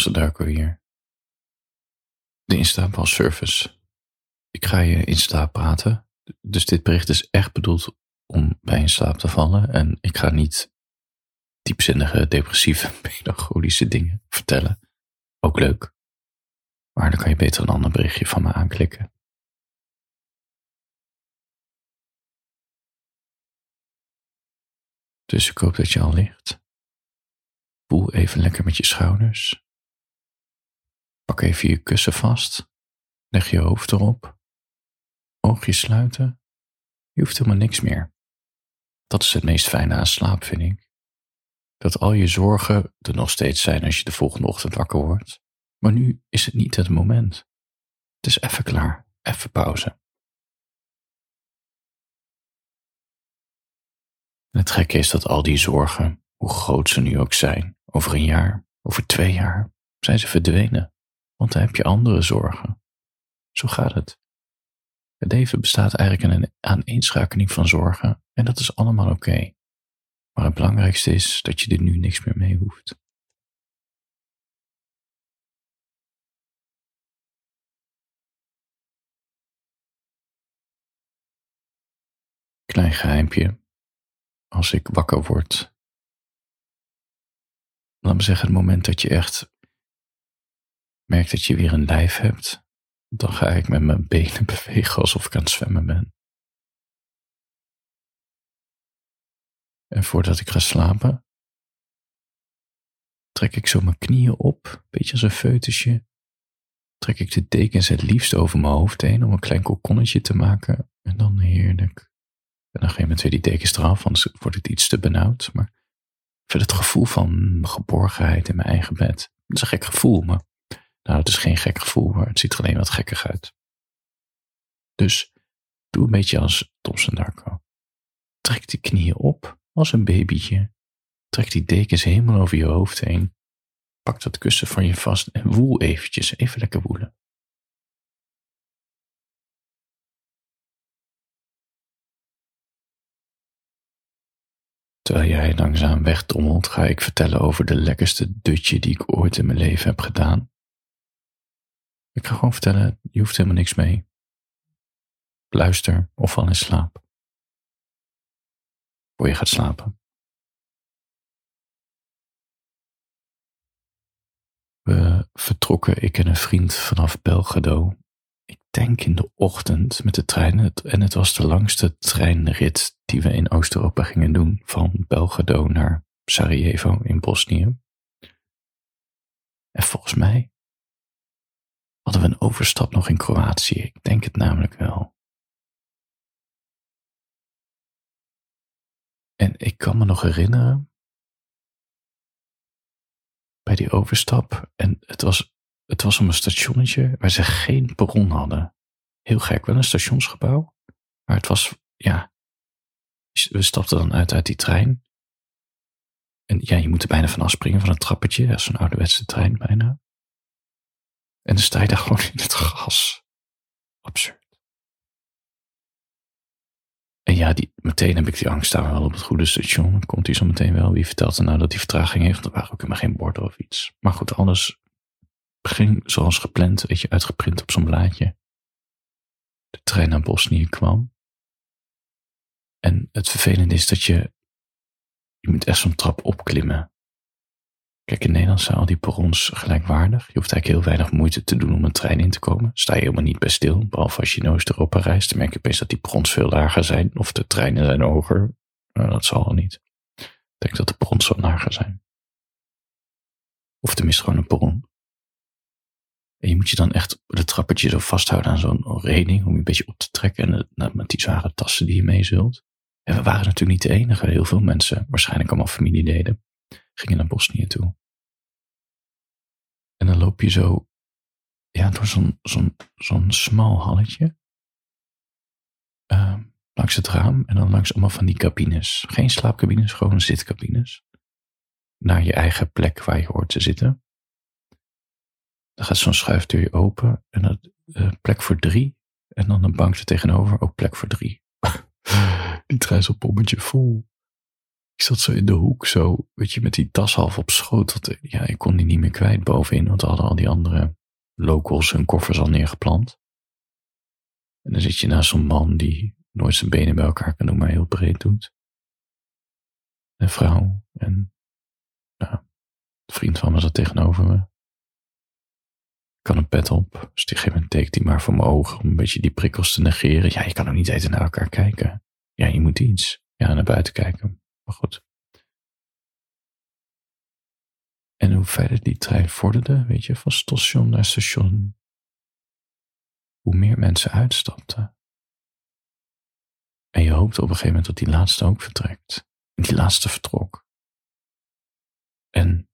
Tomse Darko hier. De instapbalservice. Ik ga je in slaap praten. Dus dit bericht is echt bedoeld om bij in slaap te vallen. En ik ga niet diepzinnige, depressieve, melancholische dingen vertellen. Ook leuk. Maar dan kan je beter een ander berichtje van me aanklikken. Dus ik hoop dat je al ligt. Voel even lekker met je schouders. Pak even je kussen vast. Leg je hoofd erop. Oogjes sluiten. Je hoeft helemaal niks meer. Dat is het meest fijne aan slaap, vind ik. Dat al je zorgen er nog steeds zijn als je de volgende ochtend wakker wordt. Maar nu is het niet het moment. Het is even klaar. Even pauze. het gekke is dat al die zorgen, hoe groot ze nu ook zijn, over een jaar, over twee jaar, zijn ze verdwenen. Want dan heb je andere zorgen. Zo gaat het. Het leven bestaat eigenlijk in een aaneenschakeling van zorgen en dat is allemaal oké. Maar het belangrijkste is dat je er nu niks meer mee hoeft. Klein geheimpje. Als ik wakker word, laat me zeggen, het moment dat je echt merkt dat je weer een lijf hebt, dan ga ik met mijn benen bewegen alsof ik aan het zwemmen ben. En voordat ik ga slapen, trek ik zo mijn knieën op, een beetje als een feutusje. Trek ik de dekens het liefst over mijn hoofd heen om een klein kokonnetje te maken. En dan heerlijk. En dan geef ik weer die dekens eraf, anders wordt het iets te benauwd. Maar ik vind het gevoel van geborgenheid in mijn eigen bed. Dat is een gek gevoel, maar nou, het is geen gek gevoel, maar het ziet er alleen wat gekkig uit. Dus doe een beetje als Thompson Darko. Trek die knieën op als een babytje. Trek die dekens helemaal over je hoofd heen. Pak dat kussen van je vast en woel eventjes, even lekker woelen. Terwijl jij langzaam wegdommelt, ga ik vertellen over de lekkerste dutje die ik ooit in mijn leven heb gedaan. Ik ga gewoon vertellen, je hoeft helemaal niks mee. Luister of val in slaap. Voor je gaat slapen. We vertrokken, ik en een vriend, vanaf Belgrado. Ik denk in de ochtend met de trein. En het was de langste treinrit die we in Oost-Europa gingen doen. Van Belgrado naar Sarajevo in Bosnië. En volgens mij hadden we een overstap nog in Kroatië. Ik denk het namelijk wel. En ik kan me nog herinneren bij die overstap. En het was, het was om een stationnetje waar ze geen perron hadden. Heel gek, wel een stationsgebouw. Maar het was, ja. We stapten dan uit uit die trein. En ja, je moet er bijna van afspringen van een trappetje. Dat is zo'n ouderwetse trein bijna. En dan sta je daar gewoon in het gas. Absurd. En ja, die, meteen heb ik die angst, staan we wel op het goede station? Komt hij zo meteen wel? Wie vertelt er nou dat hij vertraging heeft? Er waren ook helemaal geen borden of iets. Maar goed, alles ging zoals gepland, weet je, uitgeprint op zo'n blaadje. De trein naar Bosnië kwam. En het vervelende is dat je, je moet echt zo'n trap opklimmen. Kijk, in Nederland zijn al die perrons gelijkwaardig. Je hoeft eigenlijk heel weinig moeite te doen om een trein in te komen. Sta je helemaal niet bij stil. Behalve als je in Oost-Europa reist, dan merk je opeens dat die perrons veel lager zijn. Of de treinen zijn hoger. Nou, dat zal al niet. Ik denk dat de perrons wat lager zijn. Of tenminste gewoon een perron. En je moet je dan echt de trappetje zo vasthouden aan zo'n reding om je een beetje op te trekken. En nou, met die zware tassen die je mee zult. En we waren natuurlijk niet de enige. Heel veel mensen, waarschijnlijk allemaal familieleden, gingen naar Bosnië toe. En dan loop je zo ja, door zo'n zo'n zo'n smal halletje. Uh, langs het raam en dan langs allemaal van die cabines. Geen slaapcabines, gewoon zitcabines. Naar je eigen plek waar je hoort te zitten. Dan gaat zo'n schuifdeur open en dat uh, plek voor drie. En dan een bank er tegenover, ook plek voor drie. die trein is op pommetje vol. ik zat zo in de hoek, zo, weet je, met die tas half op schoot. Dat, ja, ik kon die niet meer kwijt bovenin, want hadden al die andere locals hun koffers al neergeplant. En dan zit je naast zo'n man die nooit zijn benen bij elkaar kan doen, maar heel breed doet. Een vrouw en een vriend van me zat tegenover me. Ik had een pet op, dus die gegeven moment tekent hij maar voor mijn ogen om een beetje die prikkels te negeren. Ja, je kan ook niet eten naar elkaar kijken. Ja, je moet iets. Ja, naar buiten kijken. Goed. En hoe verder die trein vorderde, weet je, van station naar station, hoe meer mensen uitstapten. En je hoopte op een gegeven moment dat die laatste ook vertrekt. En die laatste vertrok. En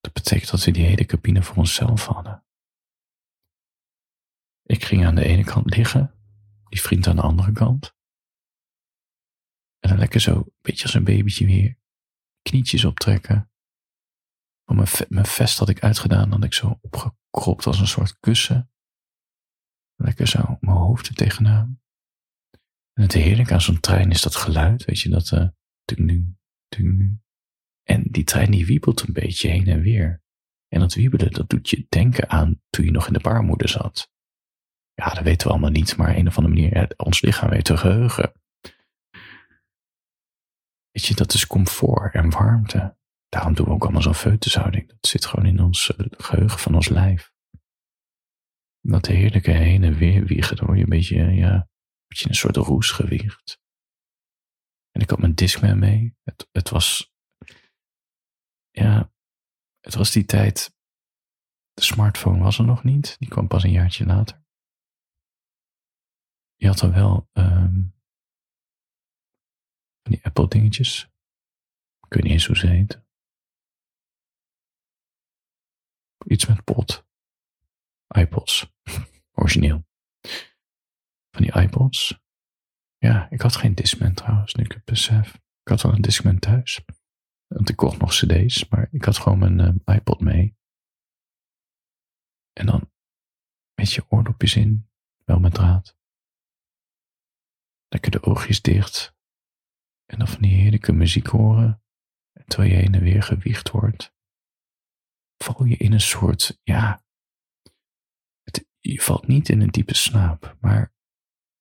dat betekent dat we die hele cabine voor onszelf hadden. Ik ging aan de ene kant liggen, die vriend aan de andere kant. En dan lekker zo, een beetje als een babytje weer, knietjes optrekken. Van mijn, mijn vest had ik uitgedaan, had ik zo opgekropt als een soort kussen. Lekker zo mijn hoofd er tegenaan. En het heerlijke aan zo'n trein is dat geluid, weet je, dat uh, ding, ding, En die trein die wiebelt een beetje heen en weer. En dat wiebelen, dat doet je denken aan toen je nog in de baarmoeder zat. Ja, dat weten we allemaal niet, maar een of andere manier, ons lichaam weet te geheugen. Weet je, dat is comfort en warmte. Daarom doen we ook allemaal zo'n feutushouding. Dat zit gewoon in ons uh, geheugen van ons lijf. Dat heerlijke heen en weer wiegen, dan word je een beetje, ja, je een soort roes gewiegd. En ik had mijn Discman mee. Het, het was, ja, het was die tijd, de smartphone was er nog niet. Die kwam pas een jaartje later. Je had er wel um, Apple dingetjes. Ik weet niet eens hoe ze heten. Iets met pot. iPods. Origineel. Van die iPods. Ja, ik had geen Discman trouwens, nu ik het besef. Ik had wel een Discman thuis. Want ik kocht nog cd's, maar ik had gewoon mijn uh, iPod mee. En dan met je oordopjes in, wel met draad. Lekker de oogjes dicht. En dan van die heerlijke muziek horen. En terwijl je heen en weer gewiegd wordt. Val je in een soort, ja. Het, je valt niet in een diepe slaap, maar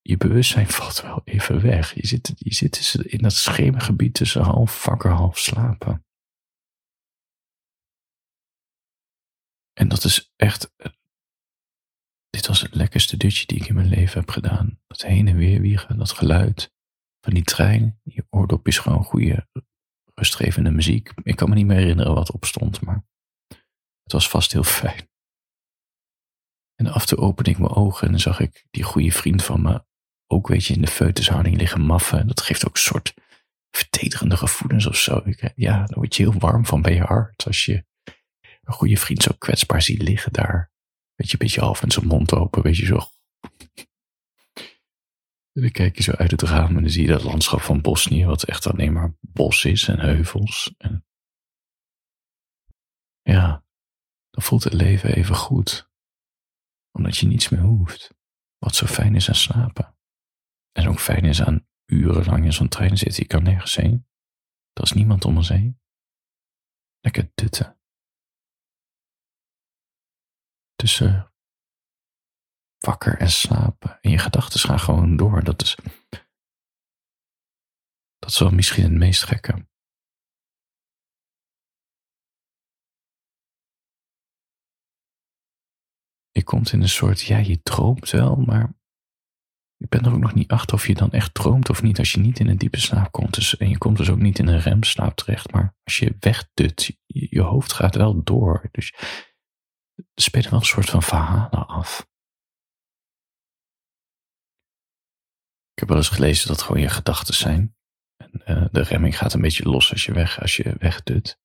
je bewustzijn valt wel even weg. Je zit, je zit in dat schemergebied tussen half wakker, half slapen. En dat is echt. Dit was het lekkerste dutje die ik in mijn leven heb gedaan. Dat heen en weer wiegen, dat geluid van die trein. Je oordop is gewoon goede, rustgevende muziek. Ik kan me niet meer herinneren wat op stond, maar het was vast heel fijn. En af en toe opende ik mijn ogen en dan zag ik die goede vriend van me ook, weet je, in de feutushouding liggen maffen. Dat geeft ook een soort vertederende gevoelens of zo. Ja, daar word je heel warm van bij je hart. Als je een goede vriend zo kwetsbaar ziet liggen daar. Weet je, een beetje half met zijn mond open, weet je zo. En dan kijk je zo uit het raam en dan zie je dat landschap van Bosnië, wat echt alleen maar bos is en heuvels. En ja, dan voelt het leven even goed. Omdat je niets meer hoeft. Wat zo fijn is aan slapen. En ook fijn is aan urenlang in zo'n trein zitten. Je kan nergens heen. Er is niemand om ons heen. Lekker dutten. Tussen wakker en slapen. En je gedachten gaan gewoon door. Dat is, dat is wel misschien het meest gekke. Je komt in een soort, ja, je droomt wel, maar je bent er ook nog niet achter of je dan echt droomt of niet als je niet in een diepe slaap komt. Dus, en je komt dus ook niet in een remslaap terecht. Maar als je wegdut, je, hoofd gaat wel door. Dus er spelen wel een soort van verhalen af. Ik heb wel eens gelezen dat gewoon je gedachten zijn. En uh, de remming gaat een beetje los als je, weg, als je wegdut.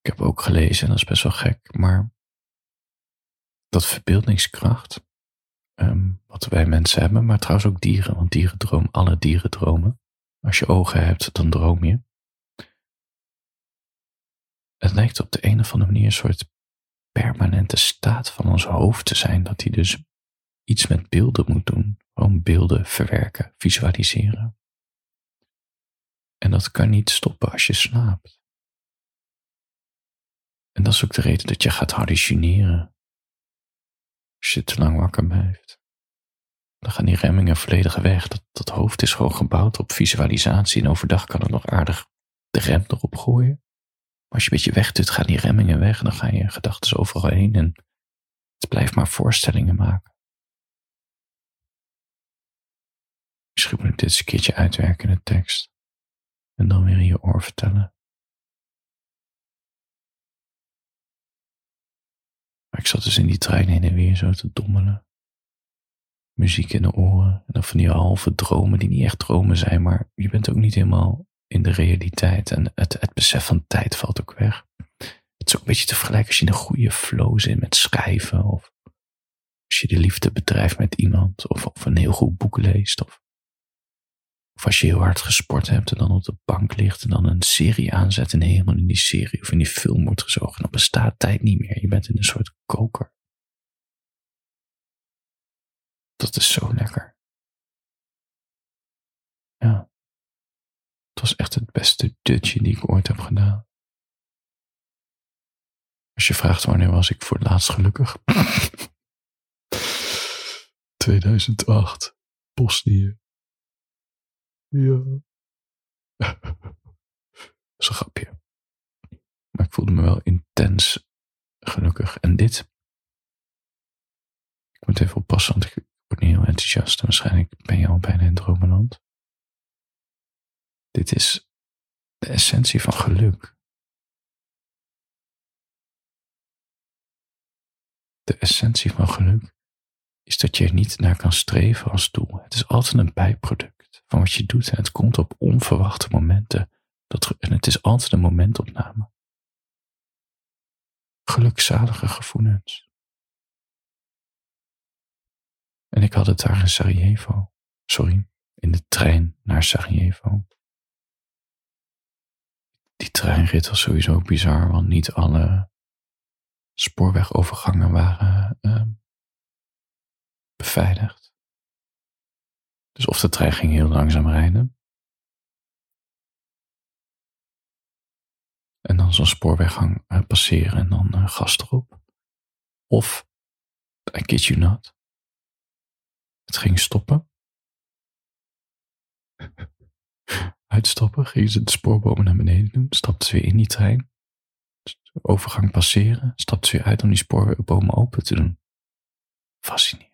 Ik heb ook gelezen, en dat is best wel gek, maar dat verbeeldingskracht um, wat wij mensen hebben, maar trouwens ook dieren, want dieren dromen, alle dieren dromen. Als je ogen hebt, dan droom je. Het lijkt op de een of andere manier een soort permanente staat van ons hoofd te zijn, dat hij dus iets met beelden moet doen. Gewoon beelden verwerken, visualiseren. En dat kan niet stoppen als je slaapt. En dat is ook de reden dat je gaat hallucineren. Als je te lang wakker blijft. Dan gaan die remmingen volledig weg. Dat, dat hoofd is gewoon gebouwd op visualisatie. En overdag kan het nog aardig de rem erop gooien. Maar als je een beetje wegdut, gaan die remmingen weg. En dan gaan je gedachten overal heen. En het blijft maar voorstellingen maken. Misschien moet ik dit eens een keertje uitwerken in de tekst. En dan weer in je oor vertellen. Maar ik zat dus in die trein heen en weer zo te dommelen. Muziek in de oren. En dan van die halve dromen die niet echt dromen zijn, maar je bent ook niet helemaal in de realiteit. En het, het besef van tijd valt ook weg. Het is ook een beetje te vergelijken als je in een goede flow zit met schrijven. Of als je de liefde bedrijft met iemand. Of, of een heel goed boek leest. Of of als je heel hard gesport hebt en dan op de bank ligt en dan een serie aanzet en helemaal in die serie of in die film wordt gezogen, dan bestaat tijd niet meer. Je bent in een soort koker. Dat is zo lekker. Ja. Het was echt het beste dutje die ik ooit heb gedaan. Als je vraagt wanneer was ik voor het laatst gelukkig? 2008, Bosnië. Ja. Dat is een grapje. Maar ik voelde me wel intens gelukkig. En dit. Ik moet even oppassen, want ik word niet heel enthousiast. En waarschijnlijk ben je al bijna in dromenland. Dit is de essentie van geluk. De essentie van geluk is dat je er niet naar kan streven als doel. Het is altijd een bijproduct van wat je doet en het komt op onverwachte momenten. Dat, en het is altijd een momentopname. Gelukzalige gevoelens. En ik had het daar in Sarajevo. Sorry, in de trein naar Sarajevo. Die treinrit was sowieso bizar, want niet alle spoorwegovergangen waren uh, beveiligd. Dus of de trein ging heel langzaam rijden. En dan zo'n spoorweggang uh, passeren en dan uh, gas erop. Of, I kid you not, het ging stoppen. Uitstoppen, gingen ze de spoorbomen naar beneden doen, stapten weer in die trein. Overgang passeren, stapten weer uit om die spoorbomen open te doen. Fascinerend.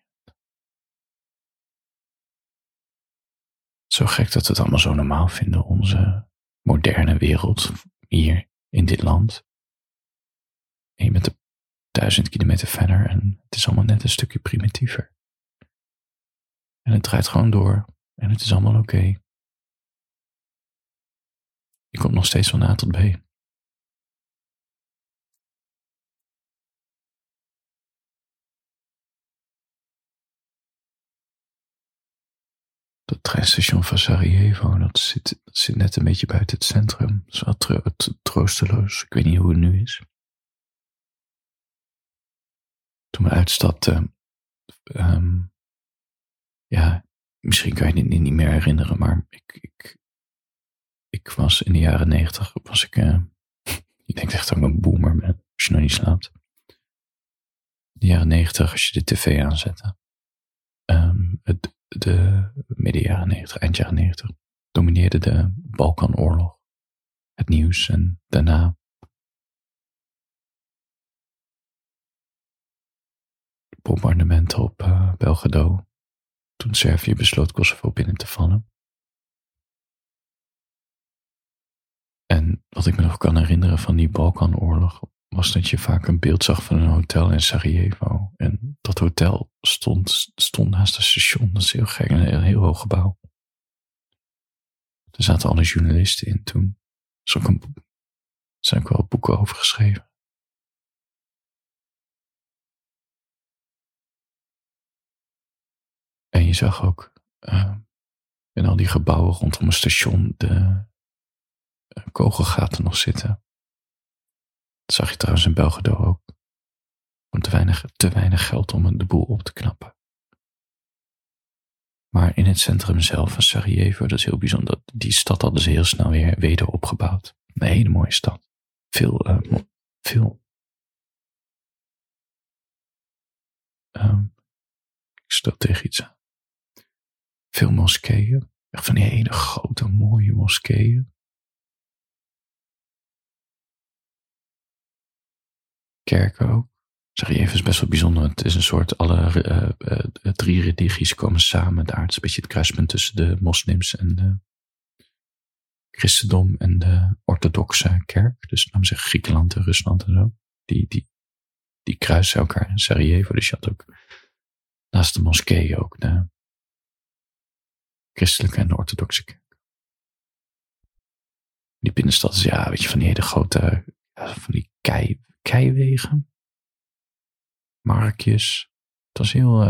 Zo gek dat we het allemaal zo normaal vinden, onze moderne wereld hier in dit land. En je bent duizend kilometer verder en het is allemaal net een stukje primitiever. En het draait gewoon door en het is allemaal oké. Je komt nog steeds van A tot B. Dat treinstation van Sarajevo, dat zit, zit net een beetje buiten het centrum. Dat is wel tro troosteloos. Ik weet niet hoe het nu is. Toen we uitstapten, um, ja, misschien kan je het niet meer herinneren, maar ik, ik, ik was in de jaren negentig, was ik, uh, ik denk echt dat ik een boomer ben, als je nog niet slaapt. In de jaren negentig, als je de tv aanzette, um, het, de midden jaren 90, eind jaren 90, domineerde de Balkanoorlog het nieuws en daarna bombardementen op uh, Belgrado toen Servië besloot Kosovo binnen te vallen. En wat ik me nog kan herinneren van die Balkanoorlog was dat je vaak een beeld zag van een hotel in Sarajevo. En dat hotel stond, stond naast het station. Dat is heel gek, een heel hoog gebouw. Er zaten alle journalisten in toen. Er zijn ook wel boeken over geschreven. En je zag ook uh, in al die gebouwen rondom het station de uh, kogelgaten nog zitten. Dat zag je trouwens in Belgrado ook. Om te weinig, te weinig geld om de boel op te knappen. Maar in het centrum zelf van Sarajevo, dat is heel bijzonder. Die stad hadden ze heel snel weer weder opgebouwd. Een hele mooie stad. Veel, uh, veel. Um, ik stel tegen iets aan. Veel moskeeën. Van die hele grote, mooie moskeeën. Kerken ook. Sarajevo is best wel bijzonder. Het is een soort, alle uh, drie religies komen samen daar. Het is een beetje het kruispunt tussen de moslims en de christendom en de orthodoxe kerk. Dus we zeggen Griekenland en Rusland en zo. Die, die, die kruisen elkaar in Sarajevo. Dus je had ook naast de moskee ook de christelijke en de orthodoxe kerk. Die binnenstad is ja, weet je, van die hele grote, van die kei, keiwegen markjes. Het was heel, uh,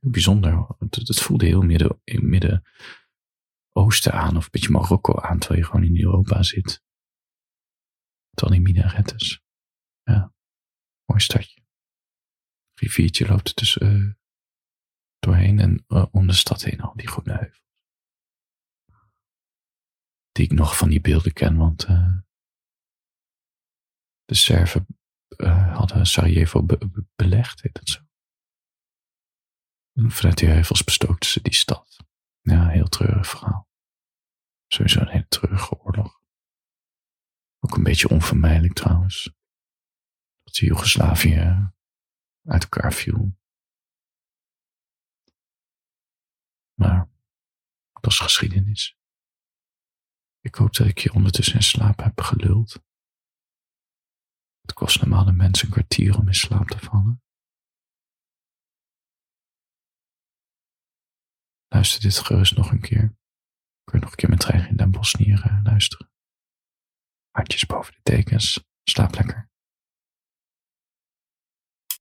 heel bijzonder. Het, het, voelde heel midden, in Midden-Oosten aan, of een beetje Marokko aan, terwijl je gewoon in Europa zit. Terwijl die minarettes. Ja, mooi stadje. Riviertje loopt er uh, doorheen en uh, om de stad heen al die groene heuvels. Die ik nog van die beelden ken, want de Serven uh, hadden Sarajevo be belegd, heet dat zo. En vanuit die heuvels bestookten ze die stad. Ja, heel treurig verhaal. Sowieso een hele treurige oorlog. Ook een beetje onvermijdelijk trouwens. Dat Joegoslavië uit elkaar viel. Maar dat is geschiedenis. Ik hoop dat ik je ondertussen in slaap heb geluld. Het kost normaal de mensen een kwartier om in slaap te vallen. Luister dit gerust nog een keer. Kun je nog een keer met Trein in Den Bosnieren luisteren. Hartjes boven de tekens. Slaap lekker.